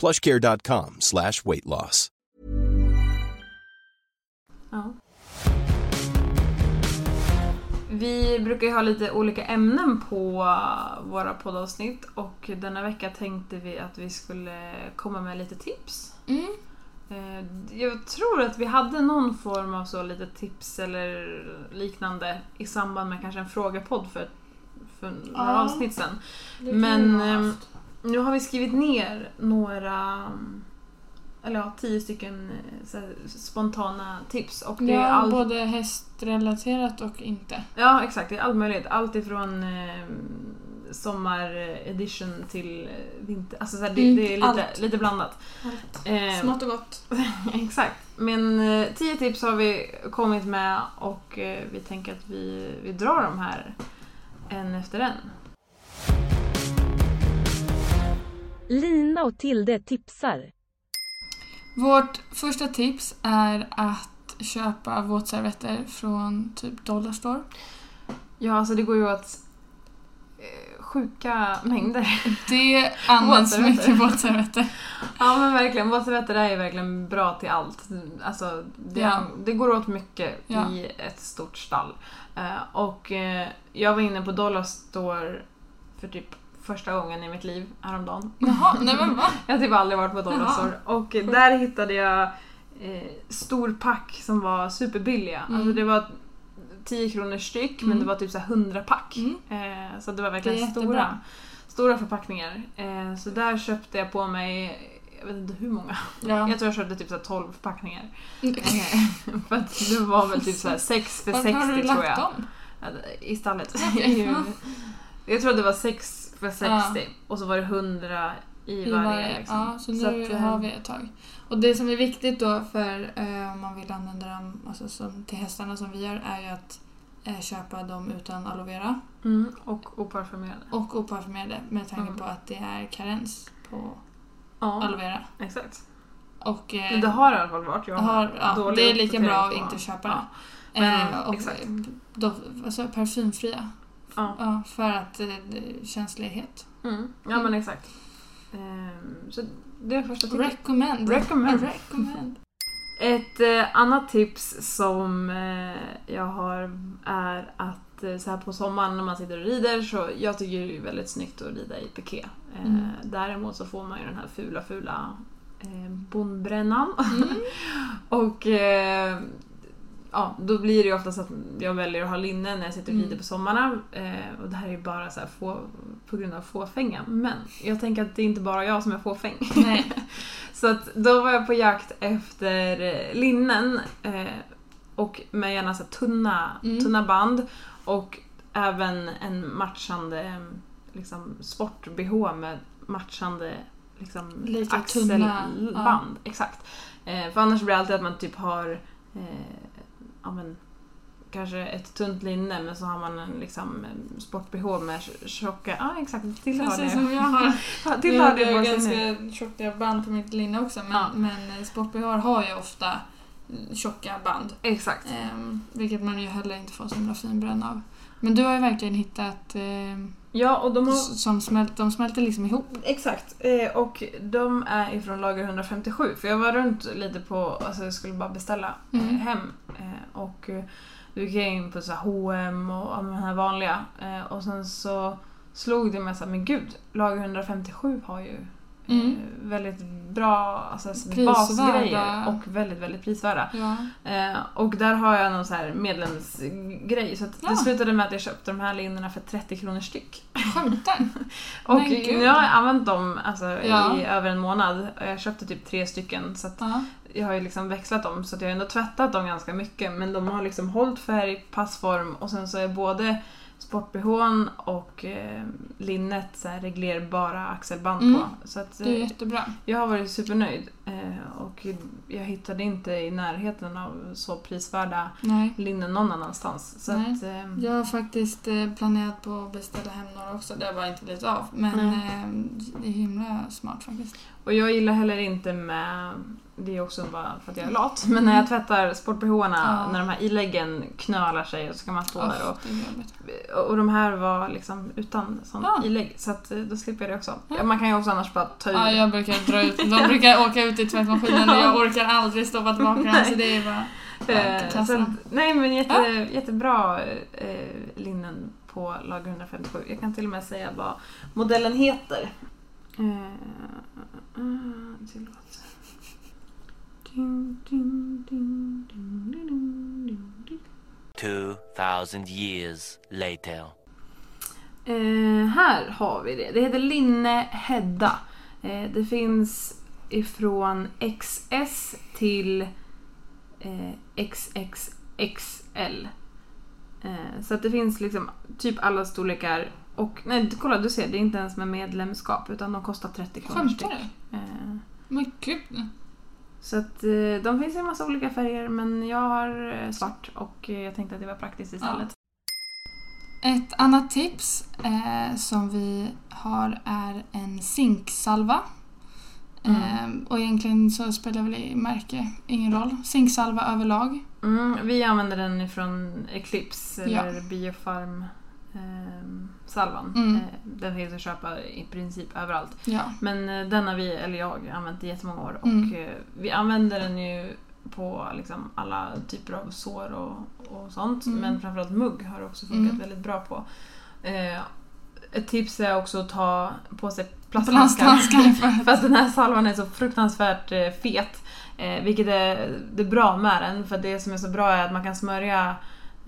plushcare.com slash weight loss. Ja. Vi brukar ju ha lite olika ämnen på våra poddavsnitt och denna vecka tänkte vi att vi skulle komma med lite tips. Mm. Eh, Jag tror att vi hade någon form av så lite tips eller liknande i samband med kanske en frågepodd för, för några Ja. avsnitt sen. Det kan Men nu har vi skrivit ner några eller ja, tio stycken eh, här, spontana tips. Och det är Ja, allt, både hästrelaterat och inte. ja, exakt. Det är allt möjligt. Allt ifrån eh, sommaredition till eh, vinter. Alltså så här, det, Mm, det är lite, allt. lite blandat. Allt. Eh, Smått och gott. Exakt. Men eh, tio tips har vi kommit med och eh, vi tänker att vi, vi drar de här en efter en. Lina och Tilde tipsar. Vårt första tips är att köpa våtservetter från typ Dollarstore. Ja, alltså det går ju åt eh, sjuka mängder. Det används mycket våtservetter. Ja men verkligen, våtservetter är ju verkligen bra till allt. Alltså, det, Ja. det går åt mycket Ja. i ett stort stall. Eh, och eh, jag var inne på Dollarstore för typ första gången i mitt liv häromdagen. Jaha, nej men va? Jag har typ aldrig varit på Dollarstore. Och där hittade jag eh, stor pack som var superbilliga. Mm. Alltså det var 10 kronor styck men Mm. det var typ så här 100 pack. Mm. Eh, så det var Det verkligen jättebra. stora, stora förpackningar. Eh, så där köpte jag på mig, jag vet inte hur många. Ja. Jag tror jag köpte typ så här 12 förpackningar. Eh, för att det var väl typ så här 6 för Var 60 har du tror lagt jag. dem? I stallet. Ja. jag tror att det var 6 för 60 Ja. och så var det 100 i, I varje. varje. liksom. Ja, så nu Så att, eh, har vi ett tag. Och det som är viktigt då för eh, om man vill använda dem alltså, som, till hästarna som vi gör är ju att eh, köpa dem utan aloe vera Mm, och oparfumerade. och oparfumerade med tanke Mm. på att det är karens på Ja, aloe vera. exakt. Och, eh, Men det har i alla fall varit. Jag har, ja, det är lika bra att inte köpa Ja. det. Men, Eh, och exakt. Då, alltså parfymfria. Ja. Ja, för att eh, känslighet. Mm. Ja men exakt. Ehm, så det är första tipset. Recommend. Recommend. Recommend. Ett eh, annat tips som eh, jag har är att eh, så här på sommaren när man sitter och rider så jag tycker det är väldigt snyggt att rida i piké. Eh, Mm. Däremot så får man ju den här fula fula eh, bondbrännan. Mm. och ja, då blir det ju oftast att jag väljer att ha linne när jag sitter och Mm. rider på sommarna. Eh, och det här är ju bara så här få, på grund av fåfänga. Men jag tänker att det är inte bara jag som är fåfäng. Så att då var jag på jakt efter eh, linnen eh, och med gärna så tunna, Mm. tunna band och även en matchande liksom, sport-bh med matchande liksom, Lika axelband. tunna, ja. Exakt. Eh, för annars blir det alltid att man typ har eh, ja, men, kanske ett tunt linne men så har man en liksom, sport-bh med tjocka... Ja exakt, till har Precis det. som jag har. Ja, till Jag har ganska tjocka band på mitt linne också men, Ja. men eh, sport-bh har ju ofta mm, tjocka band. Exakt. Ehm, vilket man ju heller inte får så himla fin bränna av. Men du har ju verkligen hittat ehm, Ja, och de har... som smält, de smälter liksom ihop. Exakt, eh, och de är ifrån lager 157 för jag var runt lite på, alltså jag skulle bara beställa eh, Mm. hem eh, och eh, då gick in på så här H&M och de här vanliga eh, och sen så slog det mig såhär, men gud, lager 157 har ju eh, Mm. väldigt bra alltså, basgrejer och väldigt, väldigt prisvärda. Ja. Eh, och där har jag någon så här medlemsgrej så Ja. det slutade med att jag köpte de här linnena för 30 kronor styck. Skämtar? Och nu har jag använt dem alltså, Ja. i över en månad. Jag köpte typ tre stycken så jag har ju liksom växlat dem så att jag har ändå tvättat dem ganska mycket men de har liksom hållit färg, passform och sen så är både sport-bhn och eh, linnet så här reglerbara axelband Mm. på. Så att, Det är eh, jättebra. jag har varit supernöjd eh, och jag hittade inte i närheten av så prisvärda Nej. linnen någon annanstans. Så Nej. att, eh, Jag har faktiskt eh, planerat på att beställa hem några också. Det har bara inte blivit av. Men Nej. eh, det är himla smart faktiskt. Och jag gillar heller inte med, det är också bara för att jag är lat, men när jag tvättar sport-bh-arna, Ja. när de här iläggen knölar sig och så kan man stå där Uff, och och de här var liksom utan sån Ja. ilägg så att eh, då slipper jag det också. Ja. Ja. Man kan ju också annars bara ta ur. Ja, jag brukar dra ut. De brukar åka ut i tvättmaskinen och jag orkar aldrig stoppa tillbaka den. Så det är bara... Eh, till att, nej men jätte, jättebra eh, linnen på lager 157. Jag kan till och med säga vad modellen heter. Eh, eh, ding. 2000 years later. Eh, här har vi det. Det heter Linne Hedda. Eh, det finns ifrån XS till eh, XXXL. Eh, så att det finns liksom typ alla storlekar. Och nej, kolla du ser, det är inte ens med medlemskap utan de kostar 30 kronor Skämtar styck. du? Eh, Men gud. Så att eh, de finns i en massa olika färger men jag har eh, svart och eh, jag tänkte att det var praktiskt istället. Ett annat tips eh, som vi har är en zinksalva. Mm. Eh, och egentligen så spelar väl märke ingen roll. Zinksalva överlag. Mm, vi använder den ifrån Eclipse Ja. eller Biofarm ehm, salvan. Mm. Eh, den finns att köpa i princip överallt. Ja. Men eh, den har vi, eller jag, använt i jättemånga år. Och Mm. eh, vi använder den ju på liksom alla typer av sår och, och sånt. Mm. Men framförallt mugg har det också funkat Mm. väldigt bra på. Eh, ett tips är också att ta på sig plasthandskar. För att den här salvan är så fruktansvärt fet. Eh, vilket är, det bra med den, för det som är så bra är att man kan smörja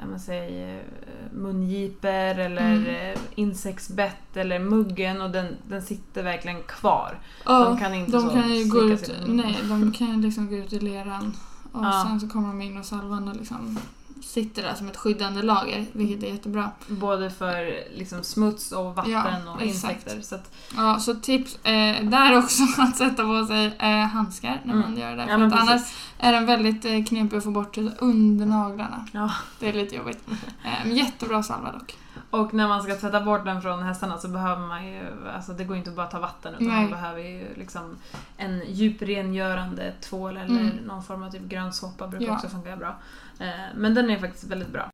man säger, eh, mungiper eller Mm. eh, insektsbett eller muggen och den, den sitter verkligen kvar. Ja, de kan inte de kan ju gå ut, nej, de kan ju liksom gå ut i leran och Ja. sen så kommer de in och salvan och liksom sitter där som ett skyddande lager, vilket är jättebra. Både för liksom, smuts och vatten Ja, och insekter. Så att, Ja, så tips eh, där också att sätta på sig eh, handskar när man Mm. gör det. ja, För att annars är den väldigt eh, knepig att få bort under naglarna. Ja. Det är lite jobbigt. Eh, jättebra salva dock. Och när man ska tvätta bort den från hästarna så behöver man ju, alltså det går inte att bara ta vatten utan Nej. man behöver ju liksom en djuprengörande tvål eller Mm. någon form av typ grön såpa brukar Ja. också funka bra. Eh, men den är faktiskt väldigt bra.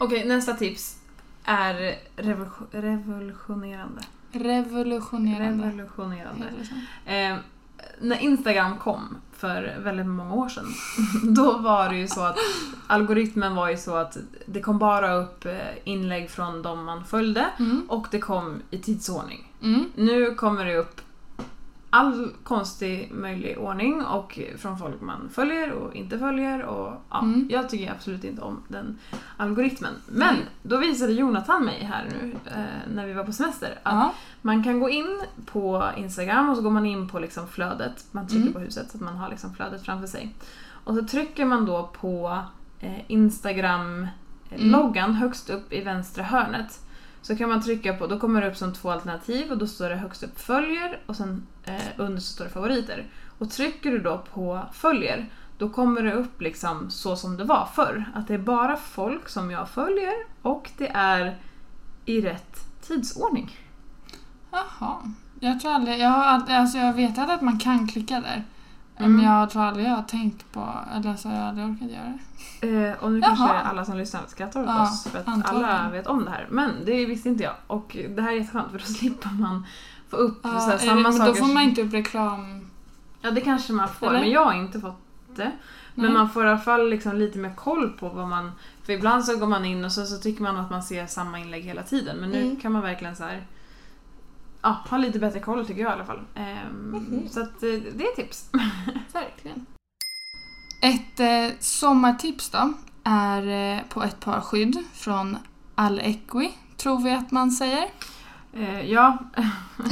Okej, nästa tips är revolution, revolutionerande. Revolutionerande. Revolutionerande. Eh, när Instagram kom för väldigt många år sedan, då var det ju så att algoritmen var ju så att det kom bara upp eh, inlägg från de man följde Mm. och det kom i tidsordning. Mm. Nu kommer det upp all konstig möjlig ordning och från folk man följer och inte följer och ja, Mm. jag tycker absolut inte om den algoritmen. Men då visade Jonathan mig här nu eh, när vi var på semester att Ja. man kan gå in på Instagram och så går man in på liksom flödet. Man trycker Mm. på huset så att man har liksom flödet framför sig. Och så trycker man då på eh, Instagram-loggan högst upp i vänstra hörnet. Så kan man trycka på, då kommer det upp som två alternativ och då står det högst upp följer och sen eh, under så står det favoriter. Och trycker du då på följer, då kommer det upp liksom så som det var förr. Att det är bara folk som jag följer och det är i rätt tidsordning. Jaha. Jag tror aldrig, jag har alltså jag vet att man kan klicka där. Mm. Men jag tror aldrig jag har tänkt på, eller så har jag aldrig orkat göra det. Eh, och nu Jaha. kanske alla som lyssnar skrattar åt Ja, oss för att antagligen. alla vet om det här. Men det visste inte jag. Och det här är jätteskönt för då slipper man få upp så Ja, här, är samma det, men saker. då får man inte upp reklam. Ja det kanske man får, Eller? men jag har inte fått det. Men Nej. man får i alla fall liksom lite mer koll på vad man... För ibland så går man in och så, så tycker man att man ser samma inlägg hela tiden. Men nu Mm. kan man verkligen så här... Ja, ha lite bättre koll tycker jag i alla fall. Ehm, Mhm. Så att eh, det är tips. Verkligen. Ett eh, sommartips då är eh, på ett par skydd från Alequi, tror vi att man säger. Eh, ja,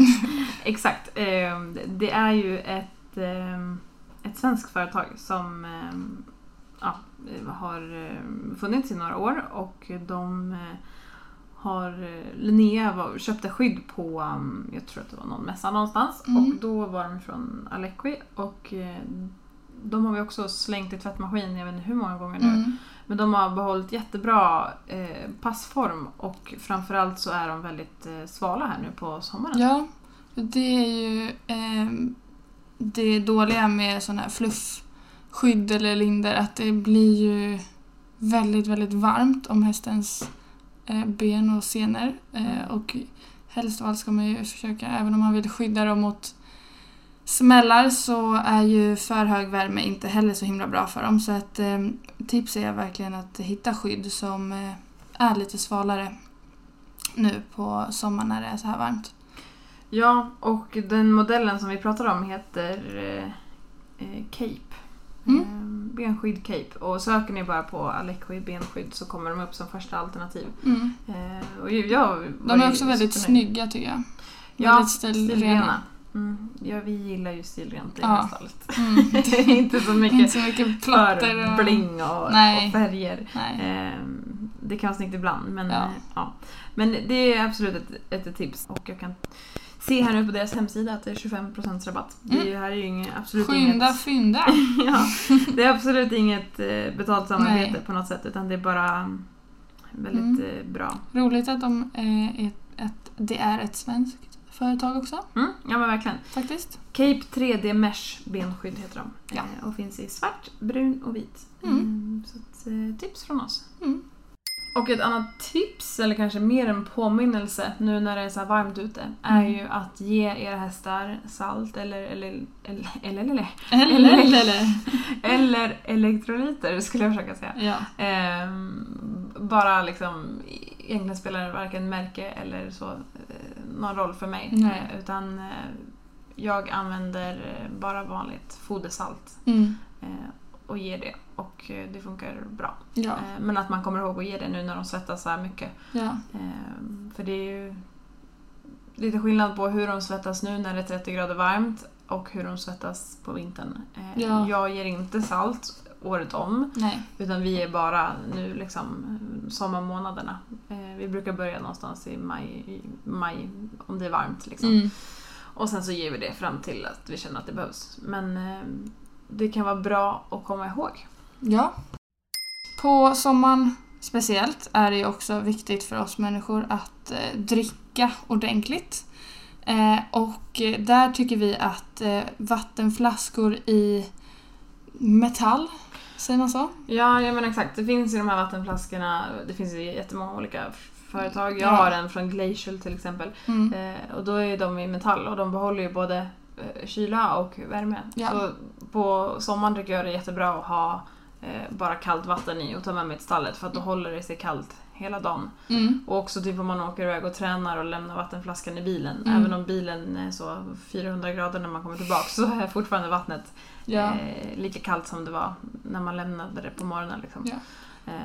exakt. Eh, det är ju ett, eh, ett svenskt företag som eh, ja, har eh, funnits i några år och de eh, har eh, Linnea var, köpte skydd på, um, jag tror att det var någon mässa någonstans Mm. och då var de från Alequi och eh, de har vi också slängt i tvättmaskin, jag vet inte hur många gånger nu. Mm. Men de har behållit jättebra eh, passform och framförallt så är de väldigt eh, svala här nu på sommaren. Ja, det är ju ehm, det dåliga med sådana här fluffskydd eller linder att det blir ju väldigt, väldigt varmt om hästens eh, ben och senor. Eh, och helst av allt ska man ju försöka, även om man vill skydda dem mot smällar så är ju för hög värme inte heller så himla bra för dem. Så ett eh, tips är verkligen att hitta skydd som eh, är lite svalare nu på sommaren när det är så här varmt. Ja, och den modellen som vi pratar om heter eh, eh, Cape. Mm. Eh, benskydd Cape. Och söker ni bara på Alequi benskydd så kommer de upp som första alternativ. Mm. Eh, och jag De är också väldigt snygga tycker jag. Ja, väldigt stilrena. Mm. Ja, vi gillar ju stilrent i det Ja. här stallet. Mm. inte så mycket Inte så mycket för och... bling och, och färger. Ehm, det kan vara snyggt ibland men ja. ja. Men det är absolut ett, ett tips och jag kan se här nu på deras hemsida att det är 25% rabatt. Det är, ju- här är ju inget, absolut Mm. Skynda, inget... fynda. ja, det är absolut inget eh, betalt samarbete Nej. på något sätt utan det är bara väldigt Mm. eh, bra. Roligt att de är ett, ett, det är ett svenskt företag också Mm, ja men verkligen. faktiskt. Cape 3D Mesh benskydd heter de. Ja. Eh, och finns i svart, brun och vit. Mm. Mm, så ett, eh, tips från oss. Och ett annat tips, eller kanske mer en påminnelse nu när det är så varmt ute, är Mm. ju att ge era hästar salt eller, eller, eller, eller, eller, Eller, Eller- eller, elektrolyter skulle jag försöka säga. Ja. Ehm, bara liksom, egentligen spelar det varken märke eller så eh, någon roll för mig. Nej. Eh, utan eh, jag använder bara vanligt fodersalt Mm. eh, och ger det. Och eh, det funkar bra. Ja. Eh, men att man kommer ihåg att ge det nu när de svettas så här mycket. ja. Ehm, för det är ju lite skillnad på hur de svettas nu när det är 30 grader varmt och hur de svettas på vintern. Eh, Ja. Jag ger inte salt året om. Nej. Utan vi är bara nu liksom sommarmånaderna. Vi brukar börja någonstans i maj, i maj om det är varmt. Liksom. Mm. Och sen så ger vi det fram till att vi känner att det behövs. Men eh, det kan vara bra att komma ihåg. Ja. På sommaren speciellt är det ju också viktigt för oss människor att eh, dricka ordentligt. Eh, och eh, där tycker vi att eh, vattenflaskor i metall, säger man så? Ja, ja men exakt. Det finns ju de här vattenflaskorna. Det finns ju jättemånga olika företag. Jag Ja. har en från Glacial till exempel. Mm. Eh, och då är de i metall och de behåller ju både kyla och värme. Ja. Så på sommaren tycker jag det är jättebra att ha eh, bara kallt vatten i och ta med mig till stallet för att då håller det sig kallt hela dagen. Mm. Och också typ om man åker iväg och tränar och lämnar vattenflaskan i bilen. Mm. Även om bilen är så 400 grader när man kommer tillbaka så är fortfarande vattnet Ja. eh, lika kallt som det var när man lämnade det på morgonen. Liksom. Ja. Eh,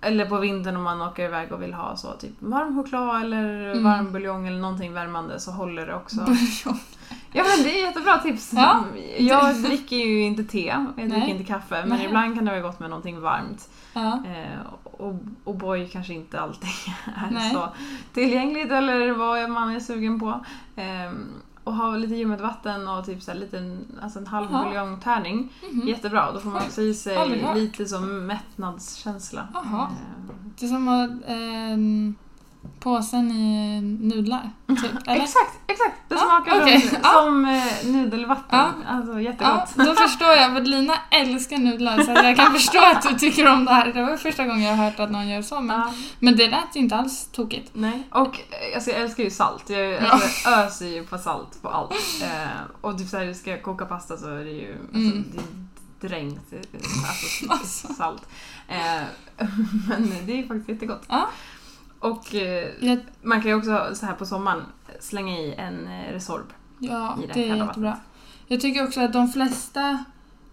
eller på vintern om man åker iväg och vill ha så typ varm choklad eller Mm. varm buljong eller någonting värmande så håller det också. Buljong. Ja men det är jättebra tips! Ja. Jag dricker ju inte te, jag dricker Nej. inte kaffe men Nej. ibland kan det vara gott med någonting varmt. Ja. Eh, och, och boy kanske inte alltid är Nej. så tillgängligt eller vad man är sugen på. Eh, och ha lite ljummet vatten och typ så liten, alltså en halv buljongtärning. Mhm. Jättebra, då får man också i sig lite som mättnadskänsla. Jaha. Eh, Det är som att ehm, påsen i nudlar, typ. Exakt, exakt! Det Ja, smakar okej. som, eh, nudelvatten. Ja. Alltså jättegott. då förstår jag. För Lina älskar nudlar så jag kan förstå att du tycker om det här. Det var första gången jag har hört att någon gör så. Men, Ja. men det lät inte alls tokigt. Nej, och eh, alltså, jag älskar ju salt. Jag alltså, öser ju på salt på allt. Eh, och typ såhär, ska jag koka pasta så är det ju alltså, Mm. det är dränkt i alltså, Alltså. salt. Eh, men det är ju faktiskt jättegott. Och eh, Jag, man kan ju också så här på sommaren slänga i en eh, Resorb. ja, I det det är jättebra. Jag tycker också att de flesta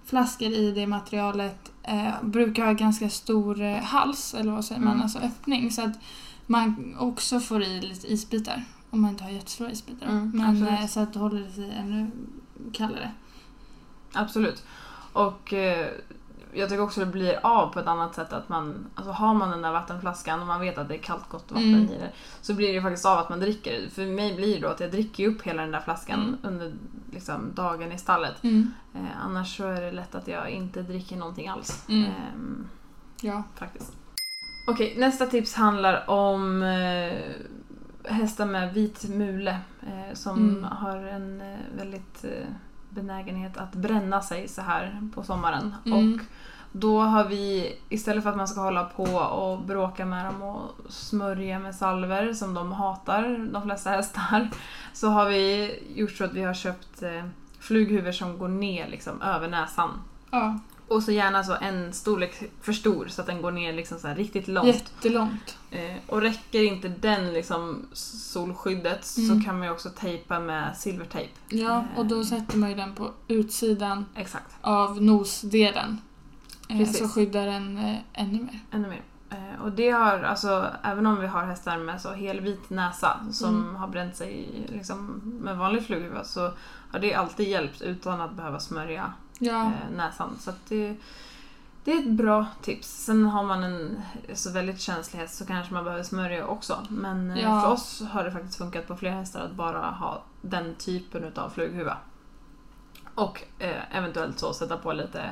flaskor i det materialet eh, brukar ha ganska stor eh, hals, eller vad säger man, Mm. alltså öppning. Så att man också får i lite isbitar. Om man inte har jättestora isbitar. Mm, men eh, så att det håller sig ännu kallare. Absolut. Och eh, jag tycker också det blir av på ett annat sätt att man, alltså har man den där vattenflaskan och man vet att det är kallt gott vatten Mm. i det så blir det faktiskt av att man dricker. För mig blir det då att jag dricker upp hela den där flaskan Mm. under liksom, dagen i stallet. Mm. Eh, annars så är det lätt att jag inte dricker någonting alls. Ehm, Ja. faktiskt. Okej, nästa tips handlar om eh, hästar med vit mule eh, som Mm. har en eh, väldigt eh, benägenhet att bränna sig så här på sommaren. Mm. Och då har vi, istället för att man ska hålla på och bråka med dem och smörja med salver som de hatar, de flesta hästar, så har vi gjort så att vi har köpt eh, flughuvud som går ner liksom över näsan. Ja, Och så gärna så en storlek för stor så att den går ner liksom så riktigt långt. jättelångt. Eh, och räcker inte den liksom solskyddet Mm. så kan man ju också tejpa med silvertejp. Ja, och då Eh. sätter man ju den på utsidan Exakt, av nosdelen. Eh, Precis. Så skyddar den eh, ännu mer. ännu mer. Eh, och det har, alltså, även om vi har hästar med så helvit näsa som Mm. har bränt sig liksom, med vanlig flughuvud så har det alltid hjälpt utan att behöva smörja Ja, eh, näsan. Så det, det är ett bra tips. Sen har man en så väldigt känslig häst så kanske man behöver smörja också. Men Ja. för oss har det faktiskt funkat på fler hästar att bara ha den typen av flughuva. Och eventuellt så sätta på lite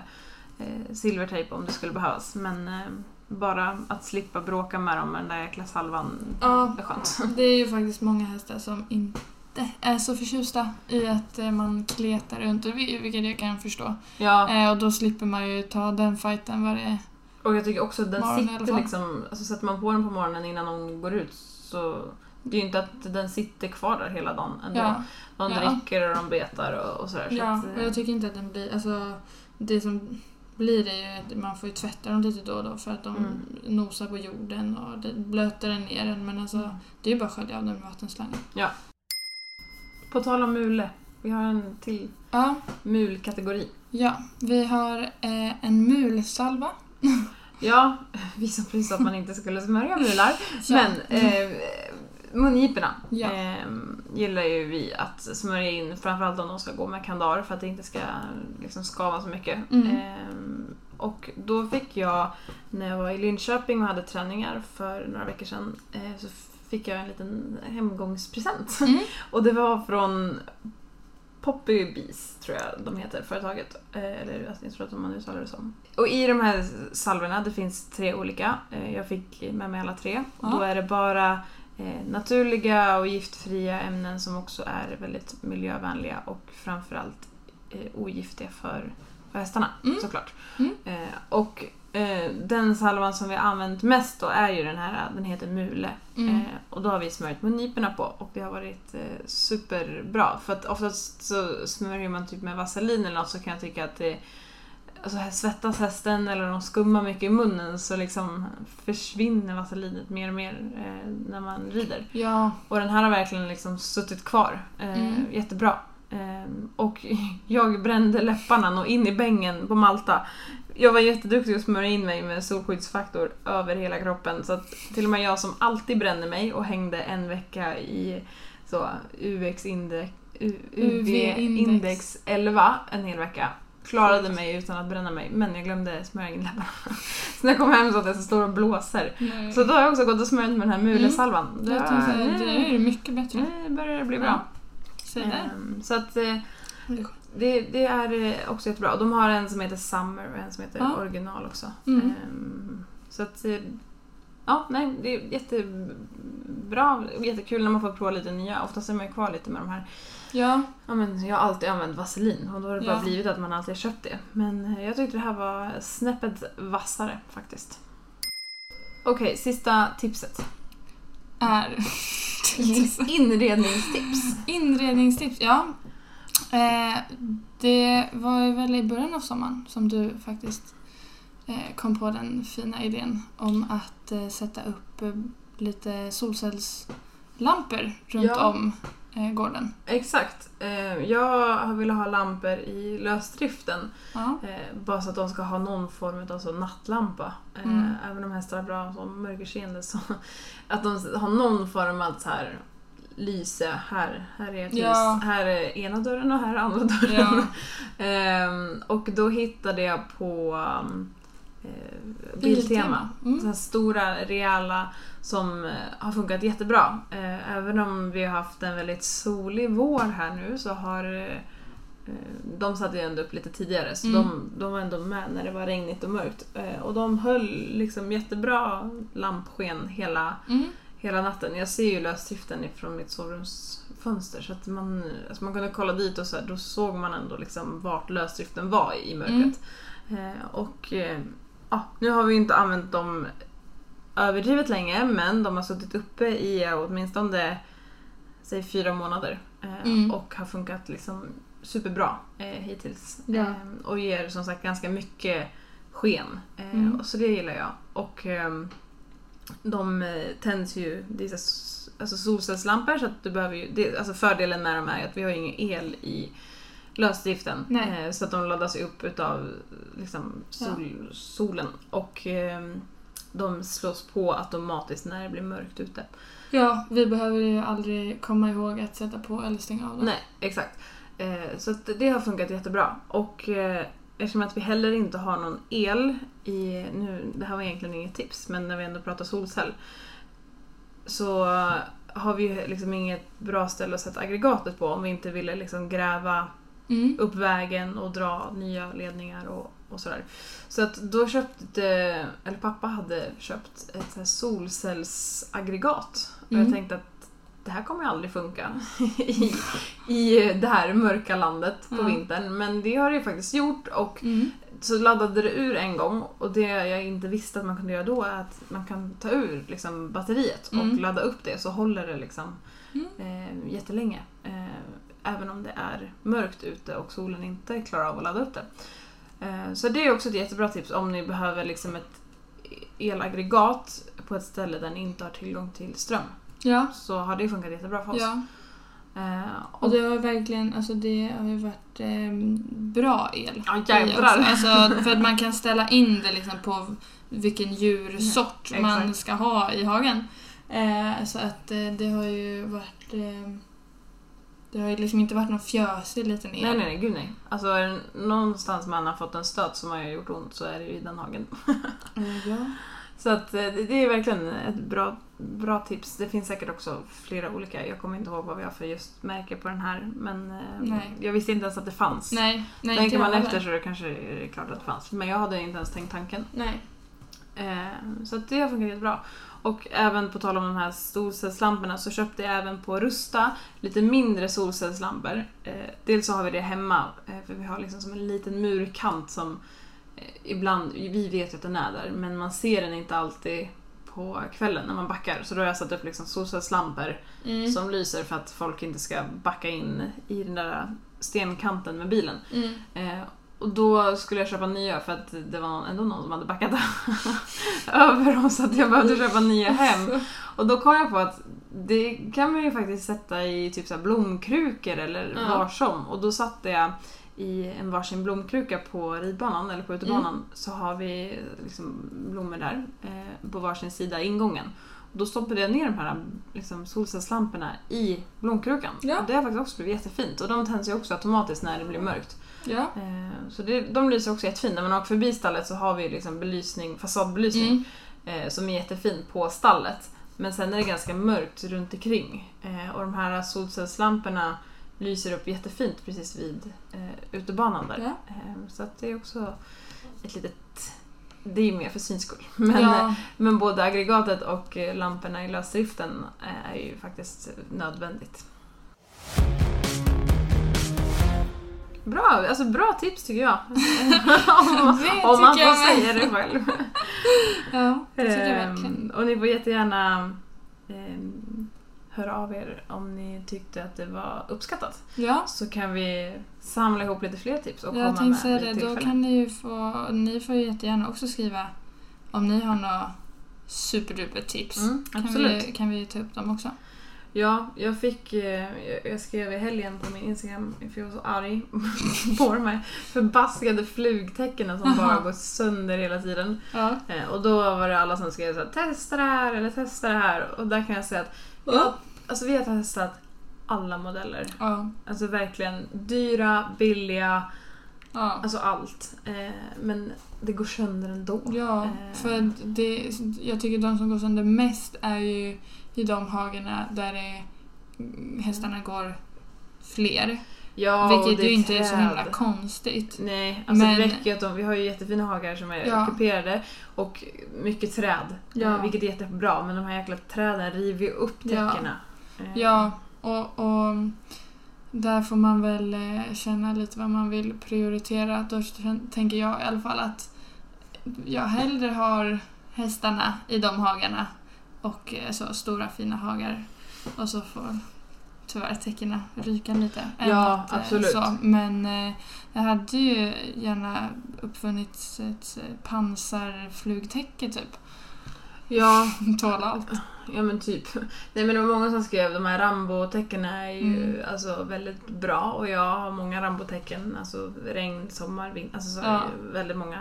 silvertejp om det skulle behövas. Men eh, bara att slippa bråka med dem med den där jäkla salvan Ja. är skönt. det är ju faktiskt många hästar som inte är så förtjusta i att eh, man kletar runt, vil- vilket jag kan förstå. Ja, Eh, och då slipper man ju ta den fighten varje... och jag tycker också att den Morgon sitter liksom, alltså sätter man på den på morgonen innan de går ut så det är ju inte att den sitter kvar där hela dagen ändå. Ja, De Ja. dricker och de betar och, och sådär. Så ja att, eh, och jag tycker inte att den blir... Alltså, det som blir det ju man får ju tvätta dem lite då och då för att de Mm. nosar på jorden och det blöter den ner den. Men alltså, Mm. det är ju bara att skölja av den med vattenslangen. På tal om mule, vi har en till Ja, mulkategori. ja, vi har eh, en mulsalva. Ja, vi som precis att man inte skulle smörja mular. Ja. Men eh, mungiporna Ja. eh, gillar ju vi att smörja in, framförallt om de ska gå med kandar för att det inte ska liksom, skava så mycket. Mm. Eh, och då fick jag, när jag var i Linköping och hade träningar för några veckor sedan, eh, så fick jag en liten hemgångspresent. Mm. och det var från Poppy Bees, tror jag de heter, företaget. Eh, eller jag tror att man uttalar det som. Och i de här salvorna, det finns tre olika. Eh, jag fick med mig alla tre. Och Ja. då är det bara naturliga och giftfria ämnen som också är väldigt miljövänliga och framförallt eh, ogiftiga för, för hästarna Mm. såklart. Mm. Eh, och eh, den salvan som vi har använt mest då är ju den här, den heter Mule. Mm. Eh, och då har vi smörjt mungiporna på och det har varit eh, superbra. För att oftast så smörjer man typ med vaselin eller något så kan jag tycka att det Alltså svettas hästen eller de skummar mycket i munnen så liksom försvinner vaselinet mer och mer eh, när man rider. Ja, Och den här har verkligen liksom suttit kvar. Eh, Mm. Jättebra. Eh, och jag brände läpparna och in i bängen på Malta. Jag var jätteduktig att smörja in mig med solskyddsfaktor över hela kroppen. Så att till och med jag som alltid bränner mig och hängde en vecka i så UX-index. UV-index 11 en hel vecka. Klarade mig utan att bränna mig, men jag glömde smörja in läpparna. Så när jag kom hem så att jag så står och blåser. nej. Så då har jag också gått och smörjt med den här mulesalvan. Mm. jag tänkte det är ju mycket bättre. Nu börjar det bli bra. Där. Ehm, så att eh, Det det, det är eh, också jättebra. De har en som heter Summer och en som heter Ja. Original också. Mm. Ehm, så att eh, ja, nej, det är jättebra och jättekul när man får prova lite nya. Oftast är man ju kvar lite med de här. Ja, Ja, men jag har alltid använt vaselin och då har det bara Ja. blivit att man alltid har köpt det. Men eh, jag tyckte det här var snäppet vassare faktiskt. Okej, sista tipset. är... Inredningstips. Inredningstips, ja. Eh, det var ju väl i början av sommaren som du faktiskt eh, kom på den fina idén om att eh, sätta upp eh, lite solcellslampor runt Ja. om eh, gården. Exakt. Eh, Jag har velat ha lampor i lösdriften. Ja. Eh, bara så att de ska ha någon form av så nattlampa. Mm. Även om hästar har bra mörkerseende så att de har någon form av så här lyse. Här, här är ett Ja. ljus. Här är ena dörren och här är andra dörren. Ja. Ehm, och då hittade jag på um, eh, Biltema. Mm. Så stora, rejäla som eh, har funkat jättebra. Eh, även om vi har haft en väldigt solig vår här nu så har eh, eh, de satte ju ändå upp lite tidigare så Mm. de, de var ändå med när det var regnigt och mörkt. Eh, och de höll liksom jättebra lampsken hela, Mm. hela natten. Jag ser ju lösdriften ifrån mitt sovrumsfönster så att man, alltså man kunde kolla dit och så här, då såg man ändå liksom vart lösdriften var i mörkret. Eh, och eh, ja, nu har vi inte använt dem överdrivet länge men de har suttit uppe i åtminstone säg fyra månader. Eh, Mm. Och har funkat liksom superbra eh, hittills. Ja. Eh, och ger som sagt ganska mycket sken. Eh, Mm. och så det gillar jag. Och ehm, de eh, tänds ju, det är alltså solcellslampor så att du behöver ju, det, alltså fördelen med dem är att vi har ju ingen el i lösdriften. Nej. Eh, så att de laddas upp utav liksom, sol, solen. Och ehm, de slås på automatiskt när det blir mörkt ute. Ja, vi behöver ju aldrig komma ihåg att sätta på eller stänga av dem. Nej, exakt. Eh, så det har funkat jättebra. Och eh, eftersom att vi heller inte har någon el i, nu, det här var egentligen inget tips, men när vi ändå pratar solcell så har vi ju liksom inget bra ställe att sätta aggregatet på om vi inte ville liksom gräva Mm. upp vägen och dra nya ledningar och, och sådär. Så att då köpte, eller pappa hade köpt ett solcellsaggregat. Och jag Mm. tänkte att det här kommer ju aldrig funka i, i det här mörka landet på Ja. vintern. Men det har det ju faktiskt gjort och Mm. så laddade det ur en gång och det jag inte visste att man kunde göra då är att man kan ta ur liksom, batteriet och Mm. ladda upp det så håller det liksom Mm. eh, jättelänge. Eh, även om det är mörkt ute och solen inte klarar av att ladda upp det. Eh, så det är också ett jättebra tips om ni behöver liksom ett elaggregat på ett ställe där ni inte har tillgång till ström. Ja. Så har det funkat jättebra för oss. ja. Eh, Och det har verkligen, alltså det har ju varit eh, bra el. Ja, jävlar. Alltså, för att man kan ställa in det liksom på vilken djursort Ja, man ska ha i hagen. Eh, så att eh, det har ju varit... Eh, det har ju liksom inte varit någon fjösig liten el. Nej, nej, nej, gud nej. Alltså är det någonstans man har fått en stöt som har gjort ont så är det ju i den hagen. Eh, ja. Så att eh, det är verkligen ett bra, bra tips. Det finns säkert också flera olika. Jag kommer inte ihåg vad vi har för just märke på den här. Men eh, Nej. jag visste inte ens att det fanns. Nej, nej Tänker man efter så är det kanske är det klart att det fanns. Men jag hade inte ens tänkt tanken. Nej. Eh, så det har funkat jättebra. Och även på tal om de här solcellslamporna så köpte jag även på Rusta lite mindre solcellslampor. Eh, dels så har vi det hemma, eh, för vi har liksom som en liten murkant som eh, ibland, vi vet ju att den är där, men man ser den inte alltid på kvällen när man backar. Så då har jag satt upp liksom solcellslampor Mm. som lyser för att folk inte ska backa in i den där stenkanten med bilen. Mm. Eh, och då skulle jag köpa nya för att det var ändå någon som hade backat över dem så att jag behövde köpa nya hem. Och då kom jag på att det kan man ju faktiskt sätta i typ så blomkrukor eller Ja. var som. Och då satte jag i en varsin blomkruka på ridbanan eller på utebanan Mm. så har vi liksom blommor där eh, på varsin sida ingången. Och då stoppade jag ner de här liksom, solcellslamporna i blomkrukan. Ja. Och det har faktiskt också blivit jättefint. Och de tänds ju också automatiskt när det blir mörkt. Ja. Eh, Så det, de lyser också jättefint. När man åker förbi stallet så har vi liksom belysning, fasadbelysning Mm. eh, som är jättefin på stallet. Men sen är det ganska mörkt runt omkring. Eh, och de här solcellslamporna lyser upp jättefint precis vid eh, utebanan där. Ja. Så det är också ett litet... Det är mer för syns skull. Men, ja. men både aggregatet och lamporna i lösdriften är ju faktiskt nödvändigt. Bra, alltså bra tips tycker jag. om, Det om man får säga det själv. ja, det tycker jag Ehm, verkligen. och ni får jättegärna ehm, höra av er om ni tyckte att det var uppskattat. Ja. Så kan vi samla ihop lite fler tips och Jag komma med säga det, då kan ni ju få, ni får jättegärna också skriva om ni har några superduper tips. Mm, kan, vi, kan vi ta upp dem också? Ja, jag fick... eh, jag- Jag skrev i helgen på min Instagram, för jag var så arg på de här förbaskade flugtecknen som bara går sönder hela tiden. Ja. Eh, Och då var det alla som skrev så här, testa det här eller testa det här. Och där kan jag säga att ja, alltså vi har testat alla modeller. Ja. Alltså verkligen dyra, billiga, Ja. alltså allt. Eh, men det går sönder ändå. Ja, för det, jag tycker de som går sönder mest är ju i de hagarna där det, hästarna går fler. ja, vilket det ju inte är så himla konstigt. Nej, alltså Men- det räcker ju att de, vi har ju jättefina hagar som är Ja. kuperade och mycket träd. Ja. Eh, vilket är jättebra, men de här jäkla träden river ju upp Ja. täckena. Eh, Ja, och, och där får man väl eh, känna lite vad man vill prioritera. Då tänker jag i alla fall att jag hellre har hästarna i de hagarna och eh, så stora fina hagar. Och så får tyvärr täckena ryka lite. Ja, att, eh, absolut. Så. Men eh, jag hade ju gärna uppfunnit ett eh, pansarflugtäcke typ. Ja, Tåla allt. Ja men typ. Nej men det var många som skrev de här Rambo-tecknen är ju Mm. alltså väldigt bra och jag har många Rambo-tecken. Alltså regn, sommar, vind, alltså så Ja. väldigt många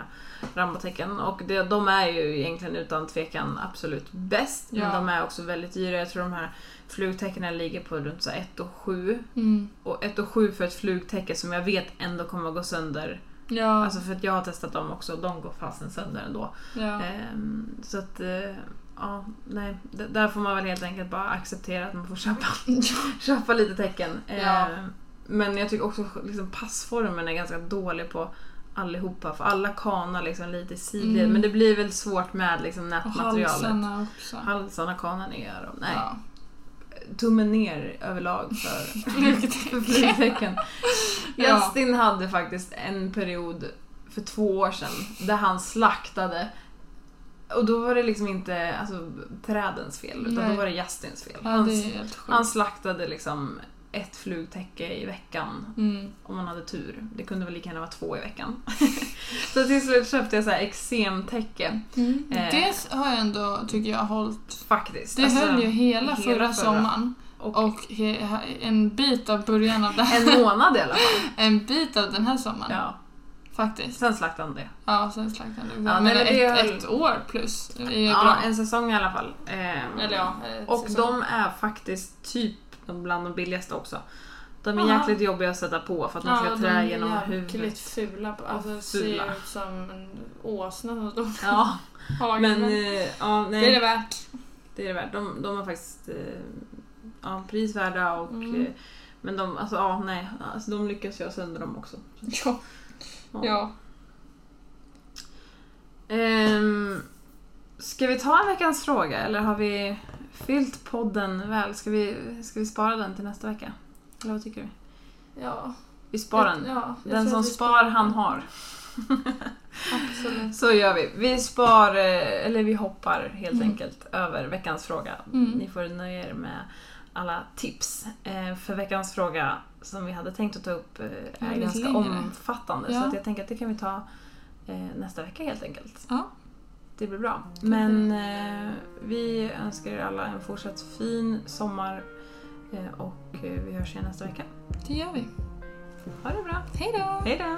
Rambo-tecken. Och det, de är ju egentligen utan tvekan absolut bäst. Men Ja. de är också väldigt dyra. Jag tror de här flugtecknen ligger på runt 1 och 7. Mm. Och 1 och 7 för ett flugtäcke som jag vet ändå kommer att gå sönder. Ja, Alltså för att jag har testat dem också, de går fasen sönder ändå. ja. Ehm, så att, eh, ja, nej. D- där får man väl helt enkelt bara acceptera att man får köpa, köpa lite tecken. Ja. Ehm, men jag tycker också liksom passformen är ganska dålig på allihopa. För alla kanar liksom lite i sidled. Mm. Men det blir väl svårt med liksom Och nätmaterialet. halsarna också. Halsarna kanar ner. Och, nej. Ja. Tummen ner överlag för flygtecken. Ja. Justin hade faktiskt en period för två år sedan där han slaktade och då var det liksom inte alltså, trädens fel utan Nej. då var det Justins fel. Ja, Han, han slaktade liksom ett flugtäcke i veckan Mm. om man hade tur. Det kunde väl lika gärna vara två i veckan. så till slut köpte jag så här eksemtäcke Mm. Eh. Det har jag ändå, tycker jag, hållit. faktiskt. Det Alltså, höll ju hela, hela förra, förra. sommaren. och, Och he, en bit av början av det här. en månad i alla fall. En bit av den här sommaren. Ja, Faktiskt. sen slaktade han det. Ja, sen slaktade han det. Ja, men ett, höll- ett år plus. Är Ja, bra. en säsong i alla fall. Ehm, Eller ja, och säsong. de är faktiskt typ de bland de billigaste också. De är Aha. jäkligt jobbiga att sätta på för att man ska ja, trä de är genom huvudet. fula. På, alltså, Och det ser fula. ut som en åsna som står Ja, men eh, ja, nej, det är det värt. det är det värt. De, de är faktiskt eh, ja, prisvärda och Mm. eh, men de, alltså ja, nej, alltså, de lyckas göra sönder dem också. Ja. Ja. Ehm, ska vi ta en veckans fråga eller har vi fyllt podden väl? Ska vi, ska vi spara den till nästa vecka? Eller vad tycker du? Ja. Vi sparar den. Ja, Den som spar, han har. Absolut. Så gör vi. Vi spar, eh, eller vi hoppar helt Mm. enkelt över veckans fråga. Mm. Ni får nöja er med alla tips. Eh, För veckans fråga som vi hade tänkt att ta upp eh, är ganska längre. omfattande. Ja. Så att jag tänker att det kan vi ta eh, nästa vecka helt enkelt. Ja. Det blir bra. Men vi önskar er alla en fortsatt fin sommar och vi hörs igen nästa vecka. Det gör vi. Ha det bra. Hej då! Hej då!